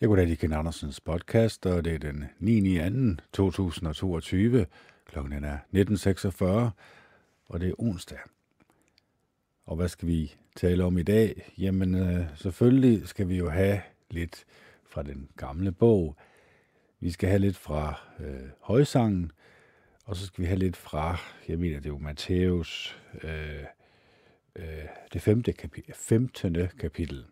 Jeg goddag, det er Andersens podcast, og det er den 9. 2. 2022. Klokken er 19.46, og det er onsdag. Og hvad skal vi tale om i dag? Jamen, øh, selvfølgelig skal vi jo have lidt fra den gamle bog. Vi skal have lidt fra øh, højsangen, og så skal vi have lidt fra, jeg mener, det er jo Matthæus, øh, øh, det femte kapitel, 15. kapitel.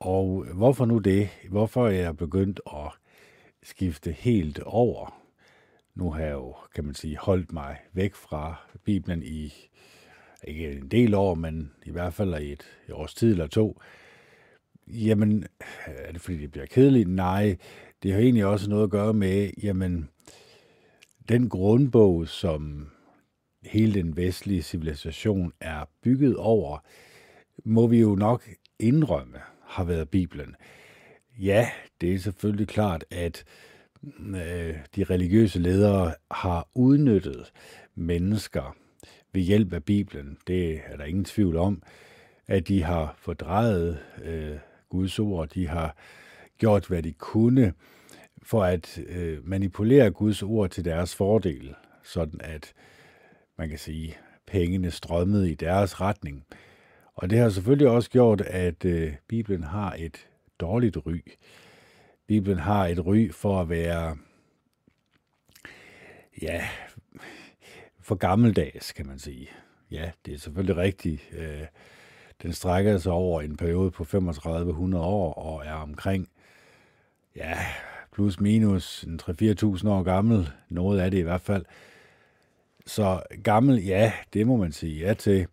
Og hvorfor nu det? Hvorfor er jeg begyndt at skifte helt over? Nu har jeg jo, kan man sige, holdt mig væk fra Bibelen i ikke en del år, men i hvert fald i et, et års tid eller to. Jamen, er det fordi det bliver kedeligt? Nej, det har egentlig også noget at gøre med, jamen, den grundbog, som hele den vestlige civilisation er bygget over, må vi jo nok indrømme, har været Bibelen. Ja, det er selvfølgelig klart, at øh, de religiøse ledere har udnyttet mennesker ved hjælp af Bibelen. Det er der ingen tvivl om, at de har fordrejet øh, Guds ord. De har gjort, hvad de kunne for at øh, manipulere Guds ord til deres fordel, sådan at man kan sige, pengene strømmede i deres retning. Og det har selvfølgelig også gjort, at øh, Bibelen har et dårligt ry. Bibelen har et ry for at være, ja, for gammeldags, kan man sige. Ja, det er selvfølgelig rigtigt. Øh, den strækker sig over en periode på 3500 år og er omkring, ja, plus minus 3-4.000 år gammel. Noget af det i hvert fald. Så gammel, ja, det må man sige ja til.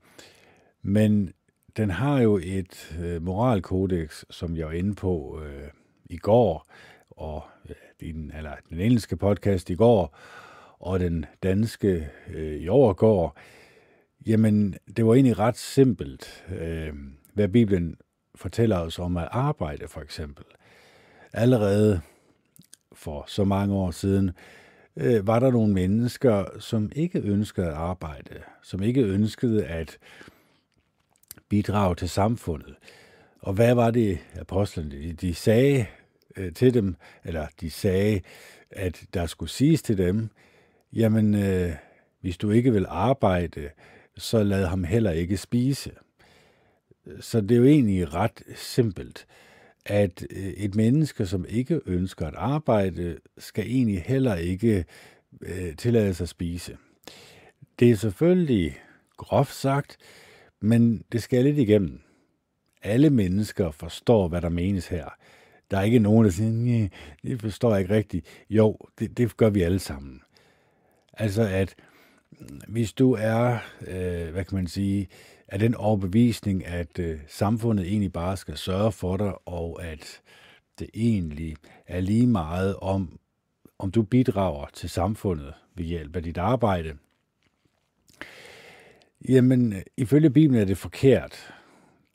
Men den har jo et øh, moralkodex, som jeg var inde på øh, i går, og øh, den, eller den engelske podcast i går, og den danske øh, i overgår. Jamen, det var egentlig ret simpelt, øh, hvad Bibelen fortæller os om at arbejde, for eksempel. Allerede for så mange år siden, øh, var der nogle mennesker, som ikke ønskede at arbejde, som ikke ønskede at bidrage til samfundet. Og hvad var det, apostlene de sagde øh, til dem, eller de sagde, at der skulle siges til dem, jamen, øh, hvis du ikke vil arbejde, så lad ham heller ikke spise. Så det er jo egentlig ret simpelt, at øh, et menneske, som ikke ønsker at arbejde, skal egentlig heller ikke øh, tillade sig at spise. Det er selvfølgelig groft sagt, men det skal lidt igennem. Alle mennesker forstår, hvad der menes her. Der er ikke nogen, der siger, det forstår jeg ikke rigtigt. Jo, det, det gør vi alle sammen. Altså at mm, hvis du er, øh, hvad kan man sige, er den overbevisning, at øh, samfundet egentlig bare skal sørge for dig, og at det egentlig er lige meget om, om du bidrager til samfundet ved hjælp af dit arbejde, Jamen, øh, ifølge Bibelen er det forkert.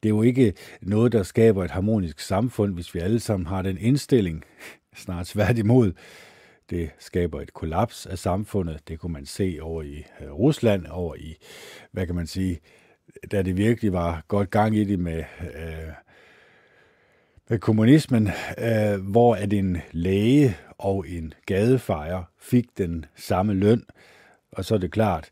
Det er jo ikke noget, der skaber et harmonisk samfund, hvis vi alle sammen har den indstilling. Snart svært imod. Det skaber et kollaps af samfundet. Det kunne man se over i øh, Rusland, over i, hvad kan man sige, da det virkelig var godt gang i det med, øh, med kommunismen, øh, hvor at en læge og en gadefejer fik den samme løn. Og så er det klart,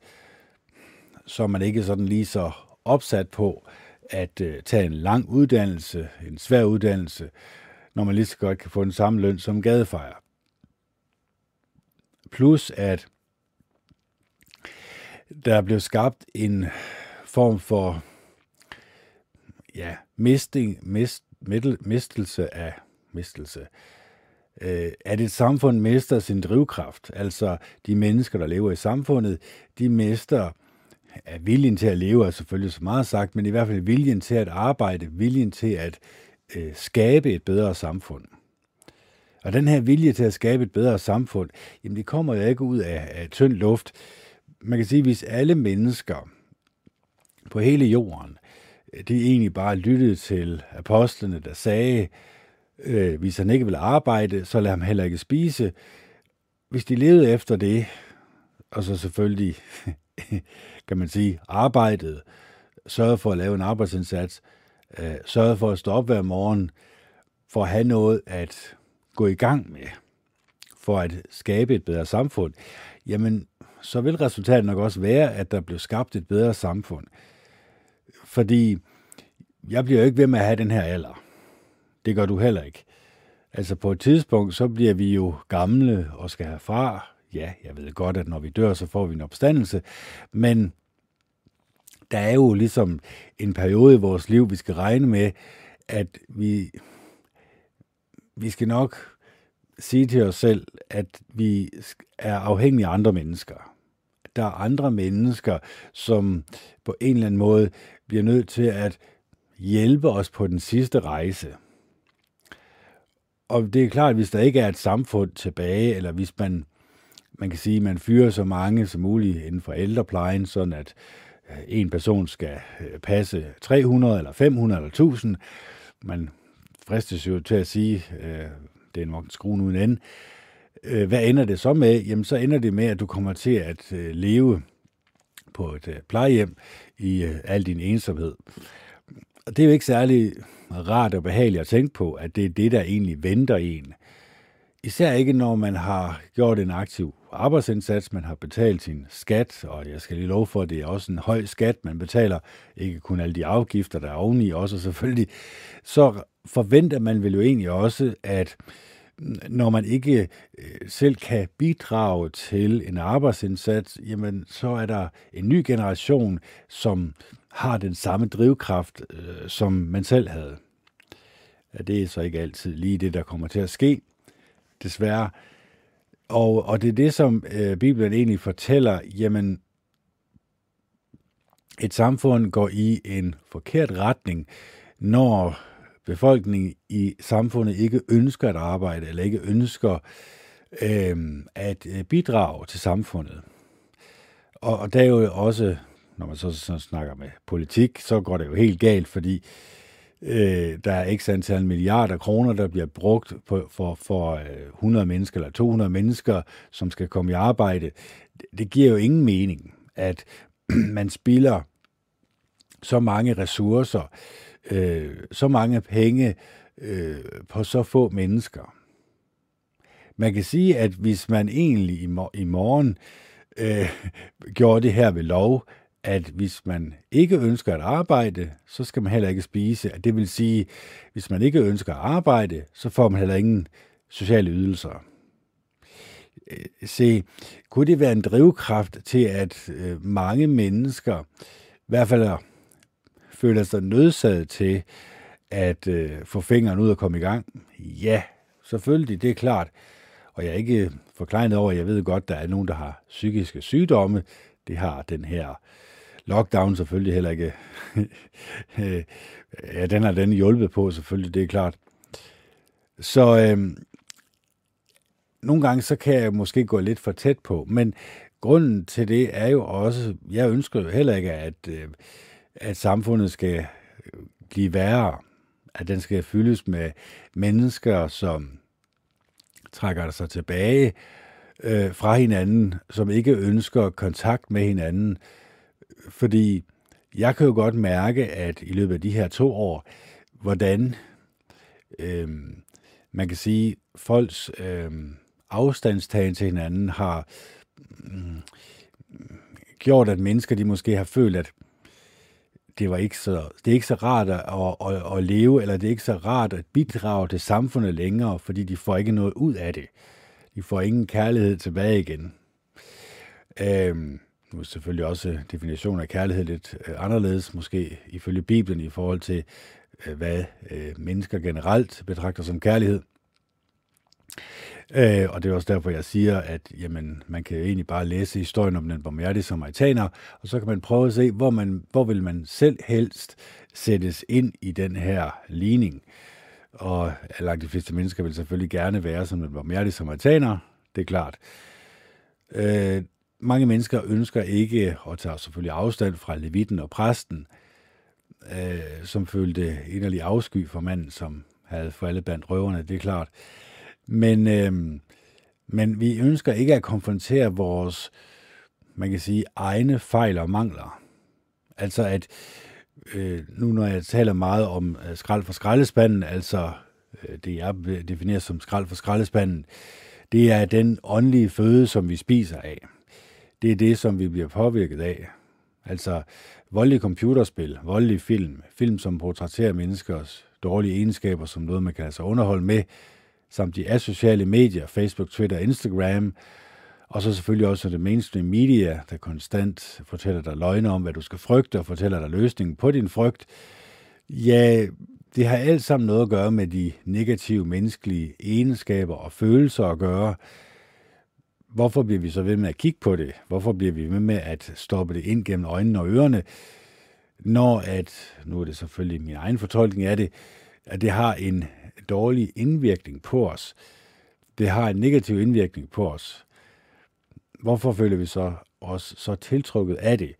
så er man ikke sådan lige så opsat på at øh, tage en lang uddannelse, en svær uddannelse, når man lige så godt kan få den samme løn som gadefejer. Plus at der blev skabt en form for ja, misting, mist, middel, mistelse af mistelse. Øh, at et samfund mister sin drivkraft, altså de mennesker, der lever i samfundet, de mister er viljen til at leve er selvfølgelig så meget sagt, men i hvert fald viljen til at arbejde, viljen til at øh, skabe et bedre samfund. Og den her vilje til at skabe et bedre samfund, jamen det kommer jo ikke ud af, af tynd luft. Man kan sige, hvis alle mennesker på hele jorden, øh, de egentlig bare lyttede til apostlene, der sagde, øh, hvis han ikke vil arbejde, så lad ham heller ikke spise. Hvis de levede efter det, og så selvfølgelig kan man sige, arbejdet, sørget for at lave en arbejdsindsats, øh, sørget for at stå op hver morgen, for at have noget at gå i gang med, for at skabe et bedre samfund, jamen så vil resultatet nok også være, at der bliver skabt et bedre samfund. Fordi jeg bliver jo ikke ved med at have den her alder. Det gør du heller ikke. Altså på et tidspunkt, så bliver vi jo gamle og skal have. Ja, jeg ved godt, at når vi dør, så får vi en opstandelse. Men der er jo ligesom en periode i vores liv, vi skal regne med, at vi, vi skal nok sige til os selv, at vi er afhængige af andre mennesker. Der er andre mennesker, som på en eller anden måde bliver nødt til at hjælpe os på den sidste rejse. Og det er klart, at hvis der ikke er et samfund tilbage, eller hvis man, man kan sige, at man fyrer så mange som muligt inden for ældreplejen, sådan at øh, en person skal øh, passe 300 eller 500 eller 1000, man fristes jo til at sige, øh, det er nok skruen uden ende, øh, hvad ender det så med? Jamen, så ender det med, at du kommer til at leve på et plejehjem i al din ensomhed. Og det er jo ikke særlig rart og behageligt at tænke på, at det er det, der egentlig venter en. Især ikke, når man har gjort en aktiv arbejdsindsats, man har betalt sin skat, og jeg skal lige love for, at det er også en høj skat, man betaler, ikke kun alle de afgifter, der er oveni også selvfølgelig, så forventer man vel jo egentlig også, at når man ikke øh, selv kan bidrage til en arbejdsindsats, jamen så er der en ny generation, som har den samme drivkraft, øh, som man selv havde. Ja, det er så ikke altid lige det, der kommer til at ske, desværre. Og, og det er det, som øh, Bibelen egentlig fortæller, jamen, et samfund går i en forkert retning, når befolkningen i samfundet ikke ønsker at arbejde, eller ikke ønsker øh, at øh, bidrage til samfundet. Og, og der er jo også når man så, så snakker med politik, så går det jo helt galt, fordi øh, Øh, der er x antal milliarder kroner, der bliver brugt på, for, for øh, 100 mennesker eller 200 mennesker, som skal komme i arbejde. Det, det giver jo ingen mening, at man spilder så mange ressourcer, øh, så mange penge øh, på så få mennesker. Man kan sige, at hvis man egentlig i, mor- i morgen øh, gjorde det her ved lov, at hvis man ikke ønsker at arbejde, så skal man heller ikke spise. Det vil sige, hvis man ikke ønsker at arbejde, så får man heller ingen sociale ydelser. Øh, se, kunne det være en drivkraft til, at øh, mange mennesker i hvert fald føler sig nødsaget til at øh, få fingeren ud og komme i gang? Ja, selvfølgelig, det er klart. Og jeg er ikke forklaret over, jeg ved godt, der er nogen, der har psykiske sygdomme. Det har den her lockdown selvfølgelig heller ikke. ja, den har den hjulpet på selvfølgelig, det er klart. Så øh, nogle gange så kan jeg måske gå lidt for tæt på, men grunden til det er jo også, jeg ønsker jo heller ikke, at, øh, at samfundet skal øh, blive værre, at den skal fyldes med mennesker, som trækker sig tilbage øh, fra hinanden, som ikke ønsker kontakt med hinanden, fordi jeg kan jo godt mærke, at i løbet af de her to år, hvordan øh, man kan sige, folks øh, afstandstagen til hinanden har øh, gjort, at mennesker de måske har følt, at det var ikke så, det er ikke så rart at, at, at leve, eller det er ikke så rart at bidrage til samfundet længere, fordi de får ikke noget ud af det. De får ingen kærlighed tilbage igen. Øh, nu er selvfølgelig også definitionen af kærlighed lidt øh, anderledes, måske ifølge Bibelen, i forhold til, øh, hvad øh, mennesker generelt betragter som kærlighed. Øh, og det er også derfor, jeg siger, at jamen, man kan egentlig bare læse historien om den barmhjertige samaritaner, og så kan man prøve at se, hvor, man, hvor vil man selv helst sættes ind i den her ligning. Og langt de fleste mennesker vil selvfølgelig gerne være som den barmhjertige samaritaner, det er klart. Øh, mange mennesker ønsker ikke, og tager selvfølgelig afstand fra levitten og præsten, øh, som følte inderlig afsky for manden, som havde faldet blandt røverne, det er klart. Men, øh, men vi ønsker ikke at konfrontere vores, man kan sige, egne fejl og mangler. Altså at, øh, nu når jeg taler meget om øh, skrald for skraldespanden, altså øh, det jeg definerer som skrald for skraldespanden, det er den åndelige føde, som vi spiser af. Det er det, som vi bliver påvirket af. Altså voldelige computerspil, voldelige film, film, som portrætterer menneskers dårlige egenskaber som noget, man kan altså underholde med, samt de asociale medier, Facebook, Twitter, Instagram, og så selvfølgelig også det mainstream media, der konstant fortæller dig løgne om, hvad du skal frygte, og fortæller dig løsningen på din frygt. Ja, det har alt sammen noget at gøre med de negative menneskelige egenskaber og følelser at gøre. Hvorfor bliver vi så ved med at kigge på det? Hvorfor bliver vi ved med at stoppe det ind gennem øjnene og ørerne? Når at, nu er det selvfølgelig min egen fortolkning af det, at det har en dårlig indvirkning på os. Det har en negativ indvirkning på os. Hvorfor føler vi så os så tiltrukket af det?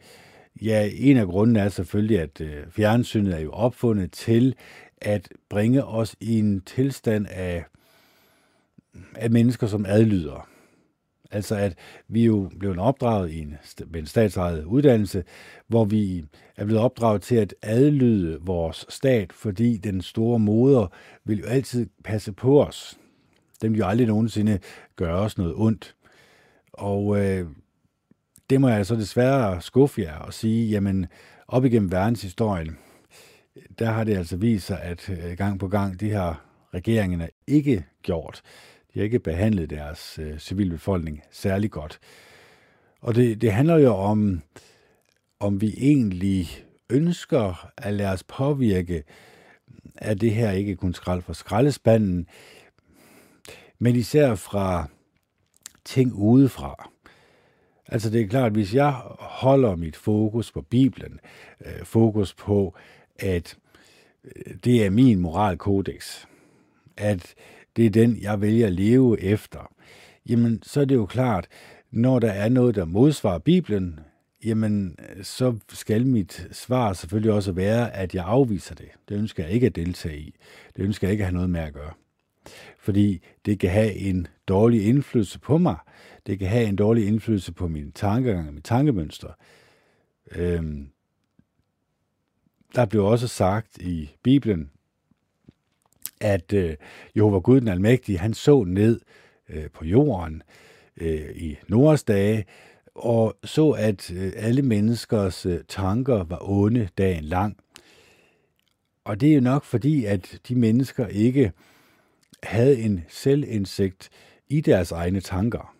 Ja, en af grundene er selvfølgelig, at øh, fjernsynet er jo opfundet til at bringe os i en tilstand af, af mennesker, som adlyder. Altså at vi jo blev opdraget i en, en statsejet uddannelse, hvor vi er blevet opdraget til at adlyde vores stat, fordi den store moder vil jo altid passe på os. Den vil jo aldrig nogensinde gøre os noget ondt. Og øh, det må jeg så desværre skuffe jer og sige, jamen op igennem verdenshistorien, der har det altså vist sig, at øh, gang på gang, de her regeringerne ikke gjort. De har ikke behandlet deres øh, civilbefolkning særlig godt. Og det, det handler jo om, om vi egentlig ønsker at lade os påvirke, af det her ikke kun skrald for skraldespanden, men især fra ting udefra. Altså det er klart, at hvis jeg holder mit fokus på Bibelen, øh, fokus på, at øh, det er min moralkodex, at det er den, jeg vælger at leve efter, jamen så er det jo klart, når der er noget, der modsvarer Bibelen, jamen så skal mit svar selvfølgelig også være, at jeg afviser det. Det ønsker jeg ikke at deltage i. Det ønsker jeg ikke at have noget med at gøre. Fordi det kan have en dårlig indflydelse på mig. Det kan have en dårlig indflydelse på min tankegang og mine tankemønstre. Øhm, der blev også sagt i Bibelen, at øh, Jehova Gud den Almægtige, han så ned øh, på jorden øh, i Noras dage, og så, at øh, alle menneskers øh, tanker var onde dagen lang. Og det er jo nok fordi, at de mennesker ikke havde en selvindsigt i deres egne tanker.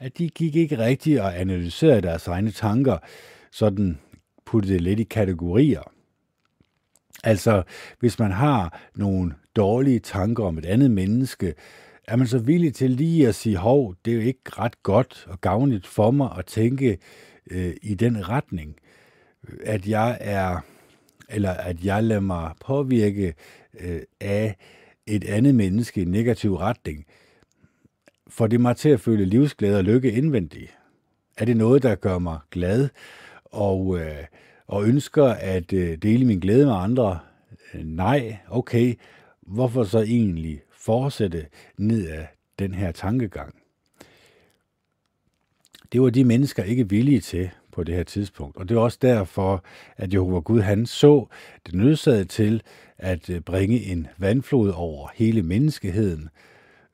At de gik ikke rigtigt og analyserede deres egne tanker, sådan puttede det lidt i kategorier. Altså, hvis man har nogle dårlige tanker om et andet menneske, er man så villig til lige at sige, hov, det er jo ikke ret godt og gavnligt for mig at tænke øh, i den retning, at jeg er, eller at jeg lader mig påvirke øh, af et andet menneske i negativ retning, får det mig til at føle livsglæde og lykke indvendigt? Er det noget, der gør mig glad og, øh, og ønsker at øh, dele min glæde med andre? Øh, nej, okay. Hvorfor så egentlig fortsætte ned af den her tankegang? Det var de mennesker ikke villige til på det her tidspunkt. Og det er også derfor, at Jehova Gud han så det nødsaget til at øh, bringe en vandflod over hele menneskeheden,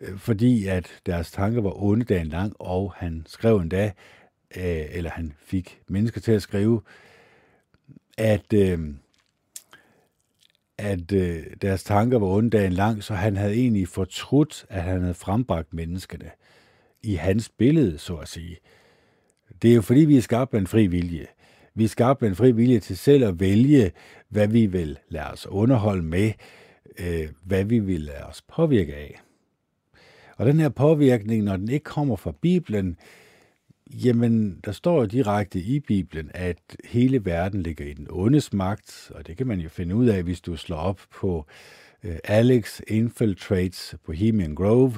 øh, fordi at deres tanker var onde dagen lang, og han skrev endda, dag, eller han fik mennesker til at skrive, at, øhm, at øh, deres tanker var onde dagen lang, så han havde egentlig fortrudt, at han havde frembragt menneskene i hans billede, så at sige. Det er jo fordi, vi er skabt med en fri vilje. Vi er skabt med en fri vilje til selv at vælge, hvad vi vil lade os underholde med, øh, hvad vi vil lade os påvirke af. Og den her påvirkning, når den ikke kommer fra Bibelen, jamen, der står jo direkte i Bibelen, at hele verden ligger i den ondes magt, og det kan man jo finde ud af, hvis du slår op på øh, Alex Infiltrates Bohemian Grove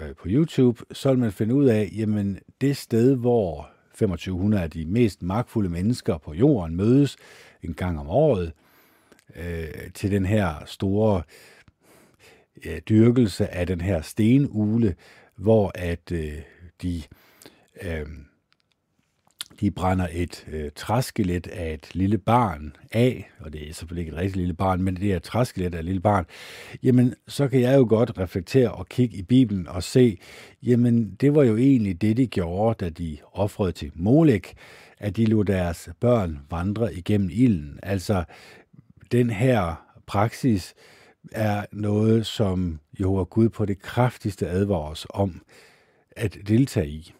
øh, på YouTube, så vil man finde ud af, jamen, det sted, hvor 2500 af de mest magtfulde mennesker på jorden mødes en gang om året øh, til den her store ja, dyrkelse af den her stenugle, hvor at øh, de, øh, Øhm, de brænder et øh, træskelet af et lille barn af, og det er selvfølgelig ikke et rigtigt lille barn, men det er et træskelet af et lille barn, jamen så kan jeg jo godt reflektere og kigge i Bibelen og se, jamen det var jo egentlig det, de gjorde, da de offrede til Molek, at de lod deres børn vandre igennem ilden. Altså den her praksis er noget, som Jehova Gud på det kraftigste advarer os om at deltage i.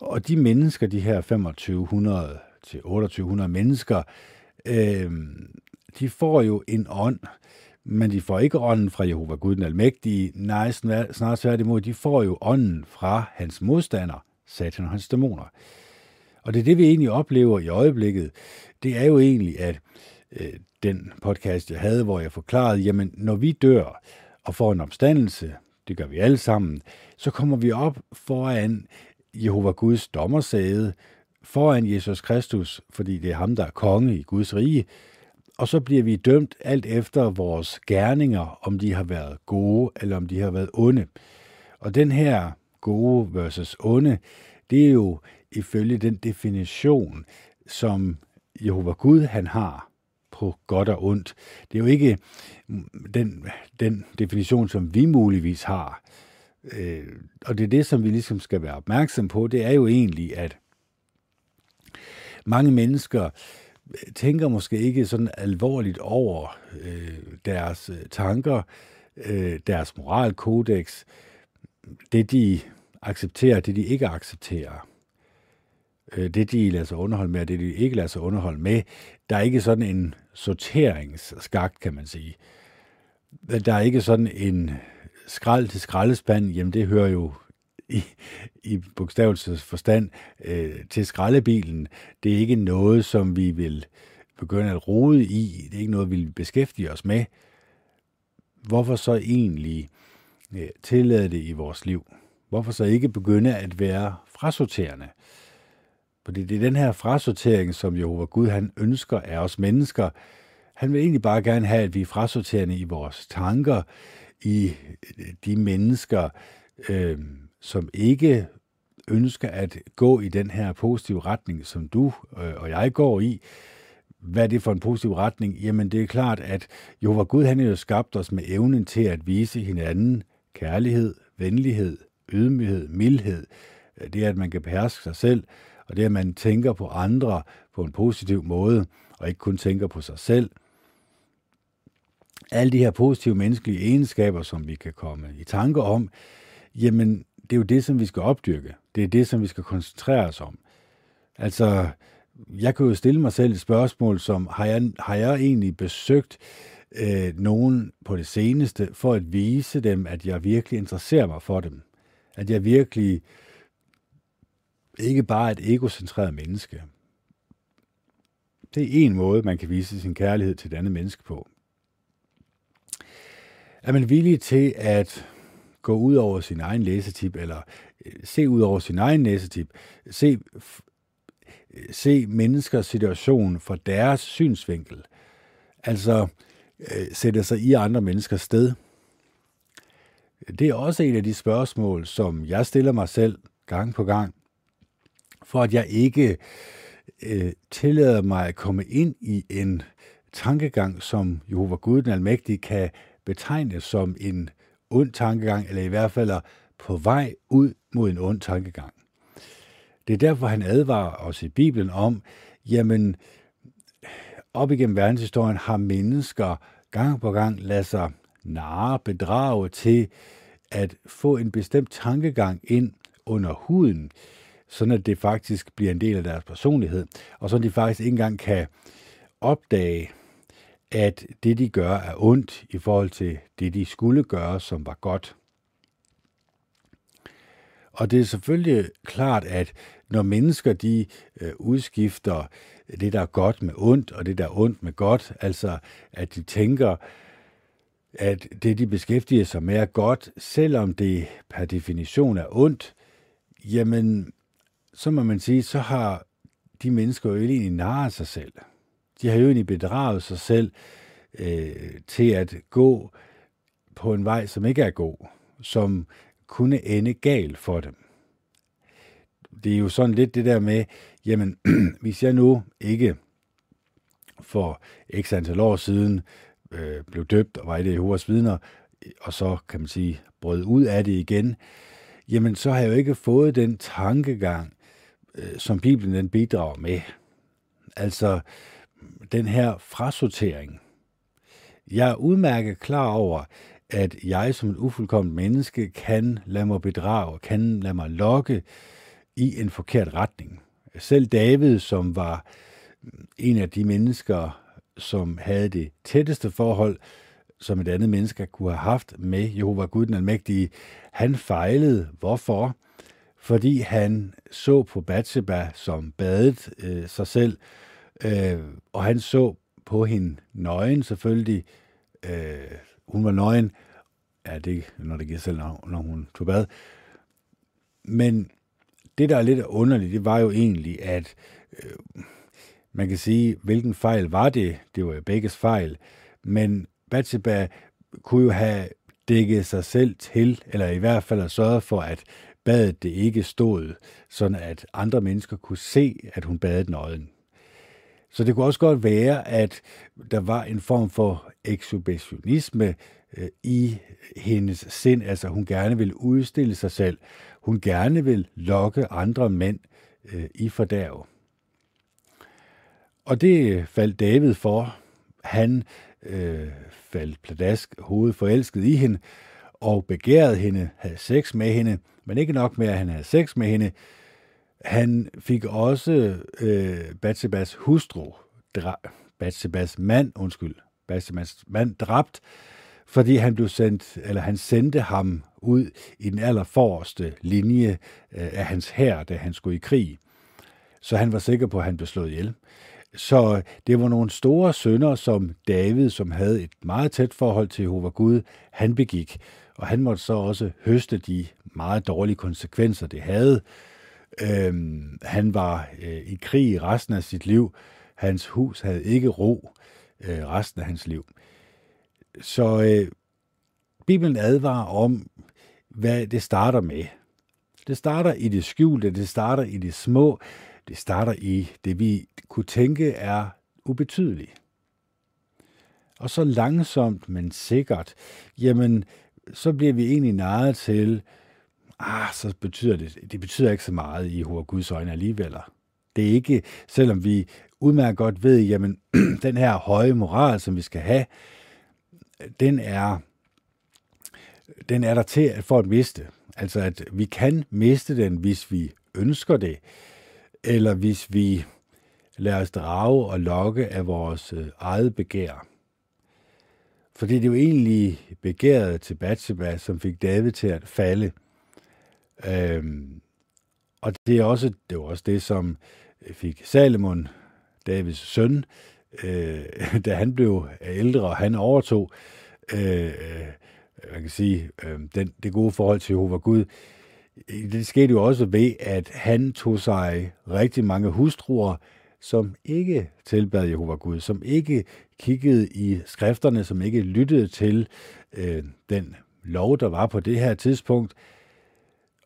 Og de mennesker, de her 2500 til 2800 mennesker, øh, de får jo en ånd, men de får ikke ånden fra Jehova Gud den Almægtige. Nej, snarere tværtimod, de får jo ånden fra hans modstander, Satan og hans dæmoner. Og det er det, vi egentlig oplever i øjeblikket. Det er jo egentlig, at øh, den podcast, jeg havde, hvor jeg forklarede, jamen, når vi dør og får en opstandelse, det gør vi alle sammen, så kommer vi op foran Jehova Guds dommersæde, foran Jesus Kristus, fordi det er ham, der er konge i Guds rige, og så bliver vi dømt alt efter vores gerninger, om de har været gode eller om de har været onde. Og den her gode versus onde, det er jo ifølge den definition, som Jehova Gud han har på godt og ondt. Det er jo ikke den, den definition, som vi muligvis har. Øh, og det er det, som vi ligesom skal være opmærksom på. Det er jo egentlig, at mange mennesker øh, tænker måske ikke sådan alvorligt over øh, deres øh, tanker, øh, deres moralkodex, det de accepterer, det de ikke accepterer øh, det, de lader sig underholde med, og det, de ikke lader sig underholde med. Der er ikke sådan en sorteringsskagt, kan man sige. Der er ikke sådan en skrald til skraldespand, jamen det hører jo i, i bogstavelses forstand øh, til skraldebilen. Det er ikke noget, som vi vil begynde at rode i. Det er ikke noget, vi vil beskæftige os med. Hvorfor så egentlig øh, tillade det i vores liv? Hvorfor så ikke begynde at være frasorterende? Fordi det er den her frasortering, som Jehova Gud han ønsker af os mennesker. Han vil egentlig bare gerne have, at vi er frasorterende i vores tanker, i de mennesker, øh, som ikke ønsker at gå i den her positive retning, som du øh, og jeg går i. Hvad er det for en positiv retning? Jamen det er klart, at Jehova Gud han har jo skabt os med evnen til at vise hinanden kærlighed, venlighed, ydmyghed, mildhed. Det er, at man kan beherske sig selv, og det, at man tænker på andre på en positiv måde, og ikke kun tænker på sig selv. Alle de her positive menneskelige egenskaber, som vi kan komme i tanke om, jamen, det er jo det, som vi skal opdyrke. Det er det, som vi skal koncentrere os om. Altså, jeg kan jo stille mig selv et spørgsmål, som har jeg, har jeg egentlig besøgt øh, nogen på det seneste, for at vise dem, at jeg virkelig interesserer mig for dem. At jeg virkelig ikke bare et egocentreret menneske. Det er en måde, man kan vise sin kærlighed til et andet menneske på. Er man villig til at gå ud over sin egen læsetip, eller øh, se ud over sin egen læsetip, se, øh, se menneskers situation fra deres synsvinkel, altså øh, sætte sig i andre menneskers sted. Det er også et af de spørgsmål, som jeg stiller mig selv gang på gang for at jeg ikke øh, tillader mig at komme ind i en tankegang, som Jehova Gud den Almægtige kan betegnes som en ond tankegang, eller i hvert fald på vej ud mod en ond tankegang. Det er derfor, han advarer os i Bibelen om, jamen, op igennem verdenshistorien har mennesker gang på gang ladet sig narre, bedrage til at få en bestemt tankegang ind under huden, sådan at det faktisk bliver en del af deres personlighed, og så de faktisk ikke engang kan opdage, at det, de gør, er ondt i forhold til det, de skulle gøre, som var godt. Og det er selvfølgelig klart, at når mennesker de øh, udskifter det, der er godt med ondt, og det, der er ondt med godt, altså at de tænker, at det, de beskæftiger sig med, er godt, selvom det per definition er ondt, jamen så må man sige, så har de mennesker jo egentlig narret sig selv. De har jo egentlig bedraget sig selv øh, til at gå på en vej, som ikke er god, som kunne ende galt for dem. Det er jo sådan lidt det der med, jamen, hvis jeg nu ikke for x antal år siden øh, blev døbt og var i det Jehovas vidner, og så kan man sige, brød ud af det igen, jamen så har jeg jo ikke fået den tankegang, øh, som Bibelen den bidrager med. Altså den her frasortering. Jeg er udmærket klar over, at jeg som et ufuldkommet menneske kan lade mig bedrage, kan lade mig lokke i en forkert retning. Selv David, som var en af de mennesker, som havde det tætteste forhold, som et andet menneske kunne have haft med Jehova Gud den Almægtige, han fejlede. Hvorfor? Fordi han så på Bathsheba, som badet øh, sig selv, øh, Øh, og han så på hende nøgen selvfølgelig. Øh, hun var nøgen. Ja, det når det giver selv, når, når hun tog bad. Men det, der er lidt underligt, det var jo egentlig, at øh, man kan sige, hvilken fejl var det? Det var jo begges fejl. Men Bathsheba kunne jo have dækket sig selv til, eller i hvert fald have sørget for, at badet det ikke stod, sådan at andre mennesker kunne se, at hun badede nøgen. Så det kunne også godt være, at der var en form for ekshibitionisme øh, i hendes sind, altså hun gerne vil udstille sig selv. Hun gerne vil lokke andre mænd øh, i fordærv. Og det faldt David for. Han øh, faldt pladask hovedforelsket i hende, og begærede hende, havde sex med hende, men ikke nok med, at han havde sex med hende. Han fik også øh, Batsebas hustru, dra- Batsebas mand, undskyld, Batsebas mand dræbt, fordi han blev sendt, eller han sendte ham ud i den allerforreste linje øh, af hans hær, da han skulle i krig. Så han var sikker på, at han blev slået ihjel. Så det var nogle store sønder, som David, som havde et meget tæt forhold til Jehova Gud, han begik. Og han måtte så også høste de meget dårlige konsekvenser, det havde. Øhm, han var øh, i krig resten af sit liv. Hans hus havde ikke ro øh, resten af hans liv. Så øh, Bibelen advarer om, hvad det starter med. Det starter i det skjulte, det starter i det små, det starter i det, vi kunne tænke er ubetydeligt. Og så langsomt, men sikkert, jamen, så bliver vi egentlig narret til, ah, så betyder det, det betyder ikke så meget i Hår Guds øjne alligevel. Det er ikke, selvom vi udmærket godt ved, jamen, den her høje moral, som vi skal have, den er, den er der til for at miste. Altså, at vi kan miste den, hvis vi ønsker det, eller hvis vi lader os drage og lokke af vores øh, eget begær. Fordi det er jo egentlig begæret til Bathsheba, som fik David til at falde. Øhm, og det er også det, var også det som fik Salomon, Davids søn, øh, da han blev ældre, og han overtog øh, øh, man kan sige, øh, den, det gode forhold til Jehova Gud, det skete jo også ved, at han tog sig rigtig mange hustruer, som ikke tilbad Jehova Gud, som ikke kiggede i skrifterne, som ikke lyttede til øh, den lov, der var på det her tidspunkt.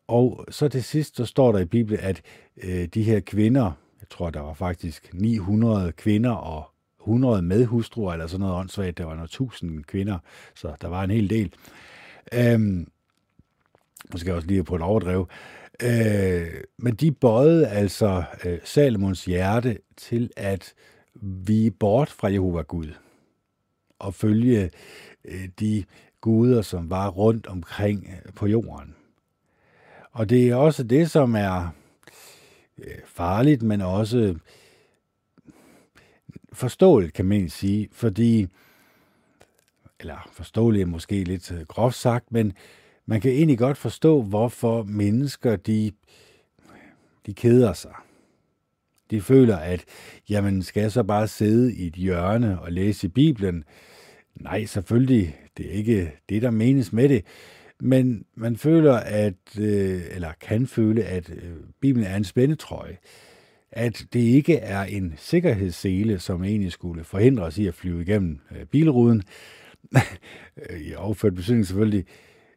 Og så til sidst, så står der i Bibelen, at øh, de her kvinder, jeg tror, der var faktisk 900 kvinder og 100 medhustruer, eller sådan noget åndssvagt, der var noget 1000 kvinder, så der var en hel del. Øhm, jeg også lige på et overdrev. Øh, men de bøjede altså øh, Salomons hjerte til at vi bort fra Jehova Gud og følge øh, de guder, som var rundt omkring øh, på jorden. Og det er også det, som er øh, farligt, men også øh, forståeligt, kan man sige, fordi, eller forståeligt er måske lidt øh, groft sagt, men man kan egentlig godt forstå, hvorfor mennesker, de, de keder sig. De føler, at jamen, skal jeg så bare sidde i et hjørne og læse i Bibelen? Nej, selvfølgelig, det er ikke det, der menes med det. Men man føler, at, øh, eller kan føle, at øh, Bibelen er en spændetrøje. At det ikke er en sikkerhedssele, som egentlig skulle forhindre os i at flyve igennem øh, bilruden. I overført betydning selvfølgelig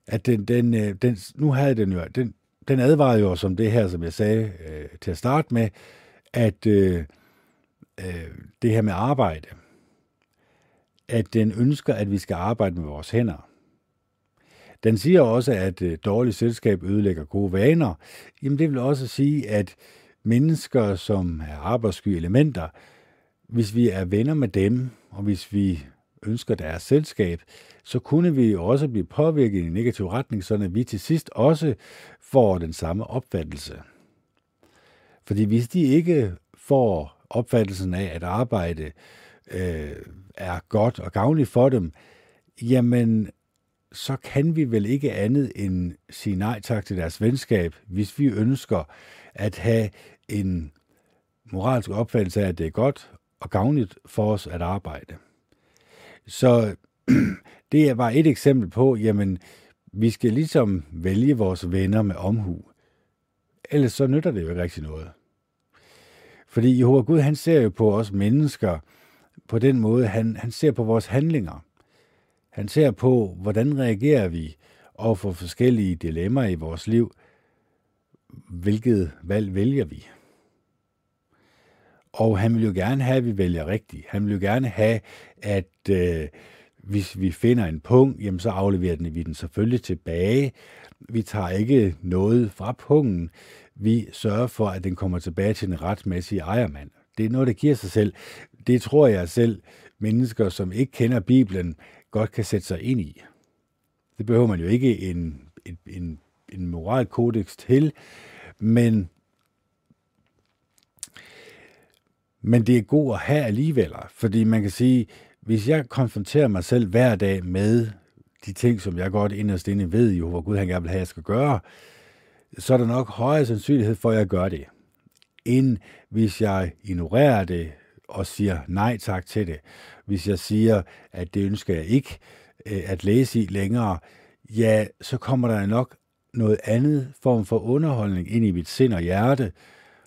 at den, den, øh, den, nu havde den jo, den, den advarede jo som det her, som jeg sagde øh, til at starte med, at øh, øh, det her med arbejde, at den ønsker, at vi skal arbejde med vores hænder. Den siger også, at øh, dårligt selskab ødelægger gode vaner. Jamen det vil også sige, at mennesker, som er arbejdssky elementer, hvis vi er venner med dem, og hvis vi ønsker deres selskab, så kunne vi også blive påvirket i en negativ retning, så vi til sidst også får den samme opfattelse. Fordi hvis de ikke får opfattelsen af, at arbejde øh, er godt og gavnligt for dem, jamen så kan vi vel ikke andet end sige nej tak til deres venskab, hvis vi ønsker at have en moralsk opfattelse af, at det er godt og gavnligt for os at arbejde. Så det var et eksempel på, jamen, vi skal ligesom vælge vores venner med omhu. Ellers så nytter det jo ikke rigtig noget. Fordi Jehova Gud, han ser jo på os mennesker på den måde, han, han ser på vores handlinger. Han ser på, hvordan reagerer vi over for forskellige dilemmaer i vores liv. Hvilket valg vælger vi? Og han vil jo gerne have, at vi vælger rigtigt. Han vil jo gerne have, at øh, hvis vi finder en punkt, jamen så afleverer den, vi den selvfølgelig tilbage. Vi tager ikke noget fra punkten. Vi sørger for, at den kommer tilbage til den retmæssige ejermand. Det er noget, der giver sig selv. Det tror jeg selv, mennesker, som ikke kender Bibelen, godt kan sætte sig ind i. Det behøver man jo ikke en, en, en, en moralkodex til, men Men det er god at have alligevel, fordi man kan sige, hvis jeg konfronterer mig selv hver dag med de ting, som jeg godt inderst inde ved, jo, hvor Gud han gerne vil have, at jeg skal gøre, så er der nok højere sandsynlighed for, at jeg gør det, end hvis jeg ignorerer det og siger nej tak til det. Hvis jeg siger, at det ønsker jeg ikke øh, at læse i længere, ja, så kommer der nok noget andet form for underholdning ind i mit sind og hjerte.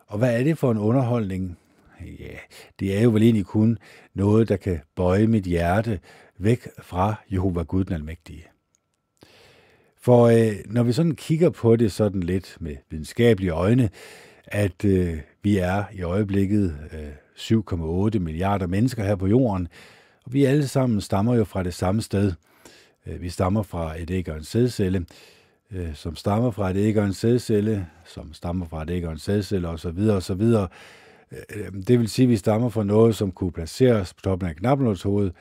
Og hvad er det for en underholdning? ja, det er jo vel egentlig kun noget, der kan bøje mit hjerte væk fra Jehova Gud den Almægtige. For øh, når vi sådan kigger på det sådan lidt med videnskabelige øjne, at øh, vi er i øjeblikket øh, 7,8 milliarder mennesker her på jorden, og vi alle sammen stammer jo fra det samme sted. Øh, vi stammer fra et æg og en sædcelle, øh, som stammer fra et æg og en sædcelle, som stammer fra et æg og en sædcelle osv. osv. videre. Øh, det vil sige, at vi stammer fra noget, som kunne placeres på toppen af knappenåls hoved.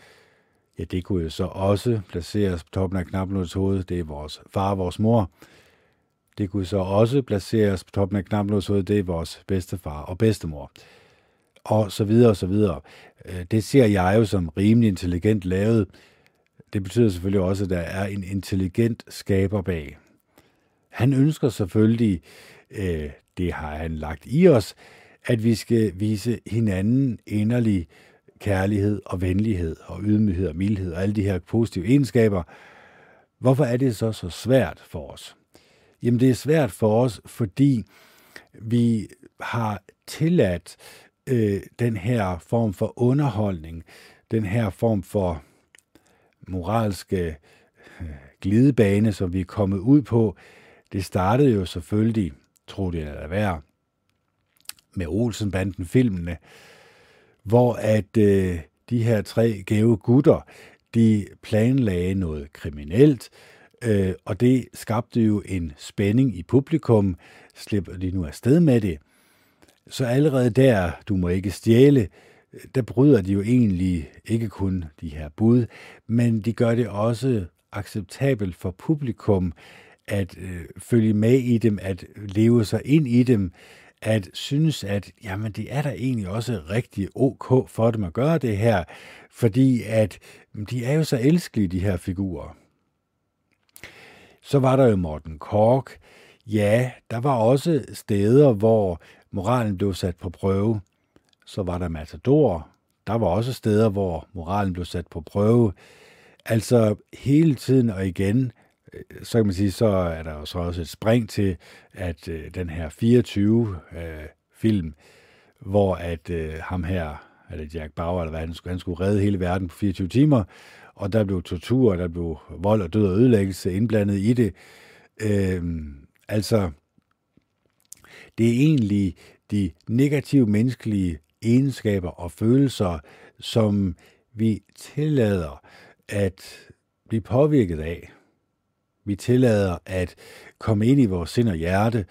Ja, det kunne jo så også placeres på toppen af knappenåls hoved. Det er vores far og vores mor. Det kunne så også placeres på toppen af knappenåls hoved. Det er vores bedstefar og bedstemor. Og så videre og så videre. Øh, det ser jeg jo som rimelig intelligent lavet. Det betyder selvfølgelig også, at der er en intelligent skaber bag. Han ønsker selvfølgelig, øh, det har han lagt i os, at vi skal vise hinanden inderlig kærlighed og venlighed og ydmyghed og mildhed og alle de her positive egenskaber. Hvorfor er det så så svært for os? Jamen det er svært for os, fordi vi har tilladt øh, øh, den her form for underholdning, den her form for moralske øh, glidebane, som vi er kommet ud på. Det startede jo selvfølgelig, tro det eller være, med Olsenbanden filmene, hvor at øh, de her tre gave gutter, de planlagde noget kriminelt, øh, og det skabte jo en spænding i publikum. Slipper de nu afsted med det? Så allerede der, du må ikke stjæle, der bryder de jo egentlig ikke kun de her bud, men de gør det også acceptabelt for publikum at øh, følge med i dem, at leve sig ind i dem, at synes, at jamen, det er da egentlig også rigtig ok for dem at gøre det her, fordi at de er jo så elskelige, de her figurer. Så var der jo Morten Kork. Ja, der var også steder, hvor moralen blev sat på prøve. Så var der Matador. Der var også steder, hvor moralen blev sat på prøve. Altså hele tiden og igen øh, så kan man sige, så er der jo så også et spring til, at øh, den her 24 øh, film, hvor at øh, ham her, eller Jack Bauer, eller hvad han skulle, han skulle redde hele verden på 24 timer, og der blev tortur, der blev vold og død og ødelæggelse indblandet i det. Øh, altså, det er egentlig de negative menneskelige egenskaber og følelser, som vi tillader at blive påvirket af. Vi tillader at komme ind i vores sind og hjerte,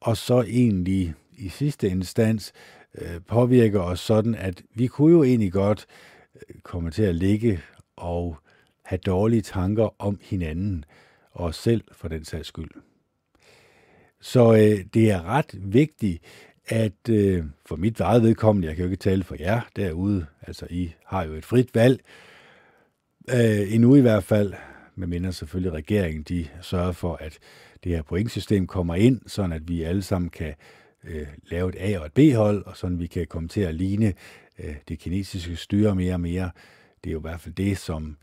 og så egentlig i sidste instans øh, påvirker os sådan, at vi kunne jo egentlig godt øh, komme til at ligge og have dårlige tanker om hinanden og os selv for den sags skyld. Så øh, det er ret vigtigt, at øh, for mit eget vedkommende, jeg kan jo ikke tale for jer derude, altså I har jo et frit valg, øh, endnu i hvert fald, medmindre selvfølgelig regeringen, de sørger for, at det her pointsystem kommer ind, sådan at vi alle sammen kan øh, lave et A- og et B-hold, og sådan vi kan komme til at ligne øh, det kinesiske styre mere og mere. Det er jo i hvert fald det, som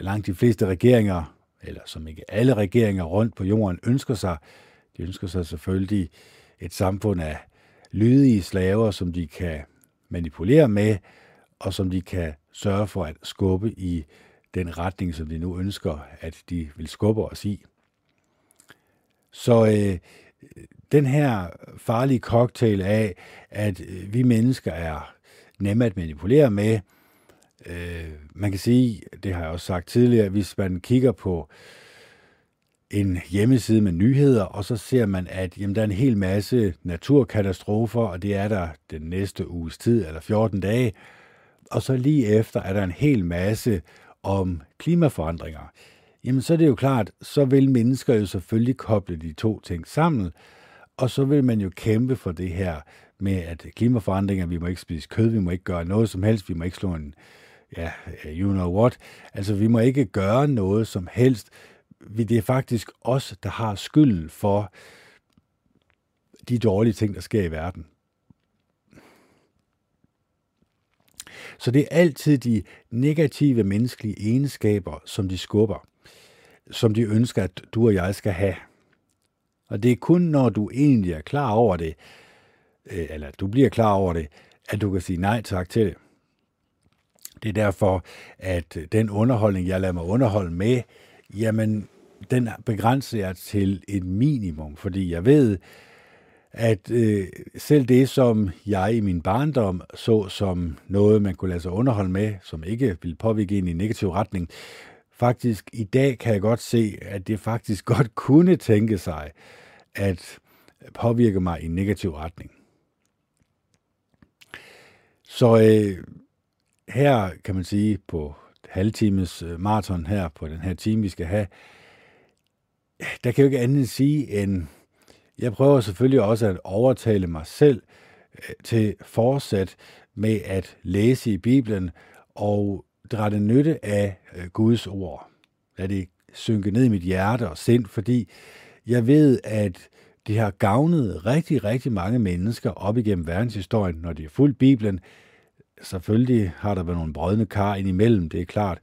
langt de fleste regeringer, eller som ikke alle regeringer rundt på jorden ønsker sig. De ønsker sig selvfølgelig et samfund af lydige slaver, som de kan manipulere med, og som de kan sørge for at skubbe i den retning, som de nu ønsker, at de vil skubbe os i. Så øh, den her farlige cocktail af, at øh, vi mennesker er nemme at manipulere med, øh, man kan sige, det har jeg også sagt tidligere, hvis man kigger på en hjemmeside med nyheder, og så ser man, at jamen, der er en hel masse naturkatastrofer, og det er der den næste uges tid, eller 14 dage, og så lige efter er der en hel masse om klimaforandringer, jamen så er det jo klart, så vil mennesker jo selvfølgelig koble de to ting sammen, og så vil man jo kæmpe for det her med, at klimaforandringer, vi må ikke spise kød, vi må ikke gøre noget som helst, vi må ikke slå en, ja, you know what, altså vi må ikke gøre noget som helst, vi det er faktisk os, der har skylden for de dårlige ting, der sker i verden. Så det er altid de negative menneskelige egenskaber, som de skubber, som de ønsker, at du og jeg skal have. Og det er kun, når du egentlig er klar over det, øh, eller du bliver klar over det, at du kan sige nej tak til det. Det er derfor, at den underholdning, jeg lader mig underholde med, jamen, den begrænser jeg til et minimum, fordi jeg ved, at øh, selv det, som jeg i min barndom så som noget, man kunne lade sig underholde med, som ikke ville påvirke en i negativ retning, faktisk i dag kan jeg godt se, at det faktisk godt kunne tænke sig at påvirke mig i en negativ retning. Så øh, her kan man sige på halvtimes øh, maraton her på den her time, vi skal have, der kan jo ikke andet sige end, jeg prøver selvfølgelig også at overtale mig selv øh, til fortsat med at læse i Bibelen og drætte nytte af øh, Guds ord. Lad det synke ned i mit hjerte og sind, fordi jeg ved, at det har gavnet rigtig, rigtig mange mennesker op igennem verdenshistorien, når de har fulgt Bibelen. Selvfølgelig har der været nogle brødne kar indimellem, det er klart.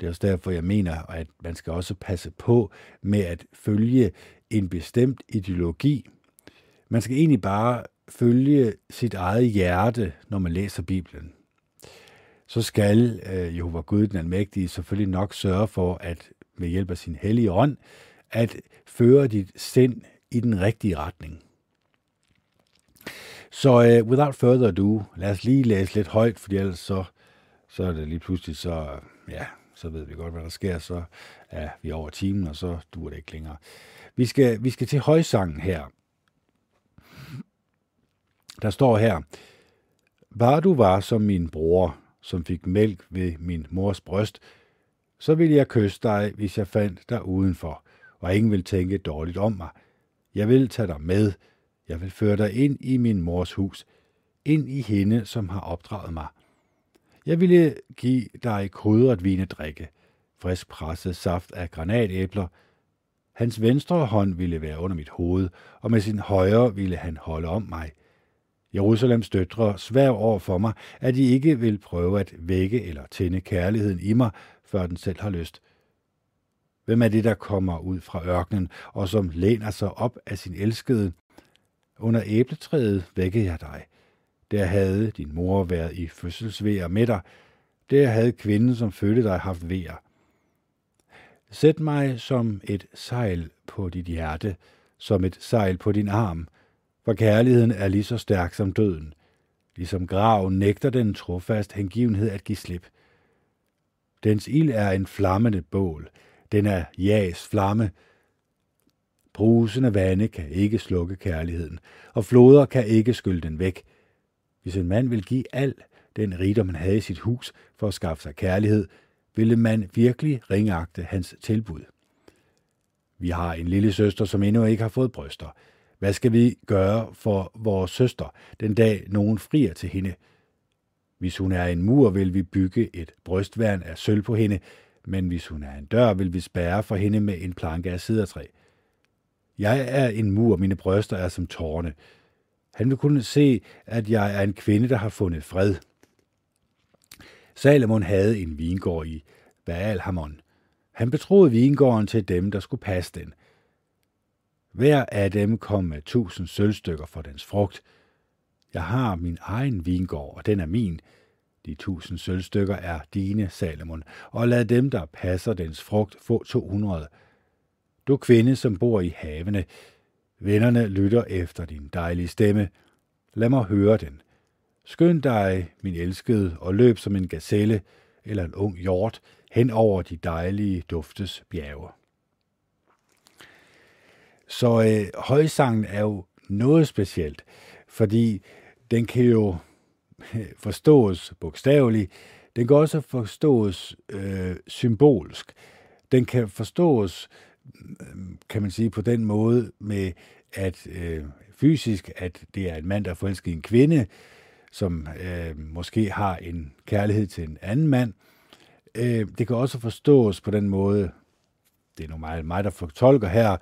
Det er også derfor, jeg mener, at man skal også passe på med at følge en bestemt ideologi. Man skal egentlig bare følge sit eget hjerte, når man læser Bibelen. Så skal øh, Jehova Gud den Almægtige selvfølgelig nok sørge for, at med hjælp af sin hellige ånd, at føre dit sind i den rigtige retning. Så uh, without further ado, lad os lige læse lidt højt, for ellers så, så er det lige pludselig så, ja, så ved vi godt, hvad der sker, så er vi over timen, og så duer det ikke længere. Vi skal, vi skal til højsangen her. Der står her, Var du var som min bror, som fik mælk ved min mors bryst, så ville jeg kysse dig, hvis jeg fandt dig udenfor, og ingen vil tænke dårligt om mig. Jeg vil tage dig med. Jeg vil føre dig ind i min mors hus, ind i hende, som har opdraget mig. Jeg ville give dig krydret vinedrikke, frisk presset saft af granatæbler. Hans venstre hånd ville være under mit hoved, og med sin højre ville han holde om mig. Jerusalems døtre svær over for mig, at de ikke vil prøve at vække eller tænde kærligheden i mig, før den selv har lyst. Hvem er det, der kommer ud fra ørkenen, og som læner sig op af sin elskede? Under æbletræet vækker jeg dig. Der havde din mor været i fødselsvejer med dig. Der havde kvinden, som fødte dig, haft vejer. Sæt mig som et sejl på dit hjerte, som et sejl på din arm, for kærligheden er lige så stærk som døden. Ligesom graven nægter den trofast hengivenhed at give slip. Dens ild er en flammende bål. Den er jags flamme. Brusende vande kan ikke slukke kærligheden, og floder kan ikke skylle den væk. Hvis en mand vil give al den rigdom, han havde i sit hus for at skaffe sig kærlighed, ville man virkelig ringagte hans tilbud. Vi har en lille søster, som endnu ikke har fået bryster. Hvad skal vi gøre for vores søster, den dag nogen frier til hende? Hvis hun er en mur, vil vi bygge et brystværn af sølv på hende, men hvis hun er en dør, vil vi spærre for hende med en planke af sidertræ. Jeg er en mur, mine bryster er som tårne. Han vil kunne se, at jeg er en kvinde, der har fundet fred. Salomon havde en vingård i Baalhamon. Han betroede vingården til dem, der skulle passe den. Hver af dem kom med tusind sølvstykker for dens frugt. Jeg har min egen vingård, og den er min. De tusind sølvstykker er dine, Salomon, og lad dem, der passer dens frugt, få 200. Du kvinde, som bor i havene, vennerne lytter efter din dejlige stemme. Lad mig høre den. Skynd dig, min elskede, og løb som en gazelle eller en ung hjort hen over de dejlige duftes bjerge. Så øh, højsangen er jo noget specielt, fordi den kan jo øh, forstås bogstaveligt, den kan også forstås øh, symbolsk. Den kan forstås, kan man sige, på den måde med, at øh, fysisk, at det er en mand, der er forelsket i en kvinde, som øh, måske har en kærlighed til en anden mand. Øh, det kan også forstås på den måde, det er normalt mig, mig der fortolker her,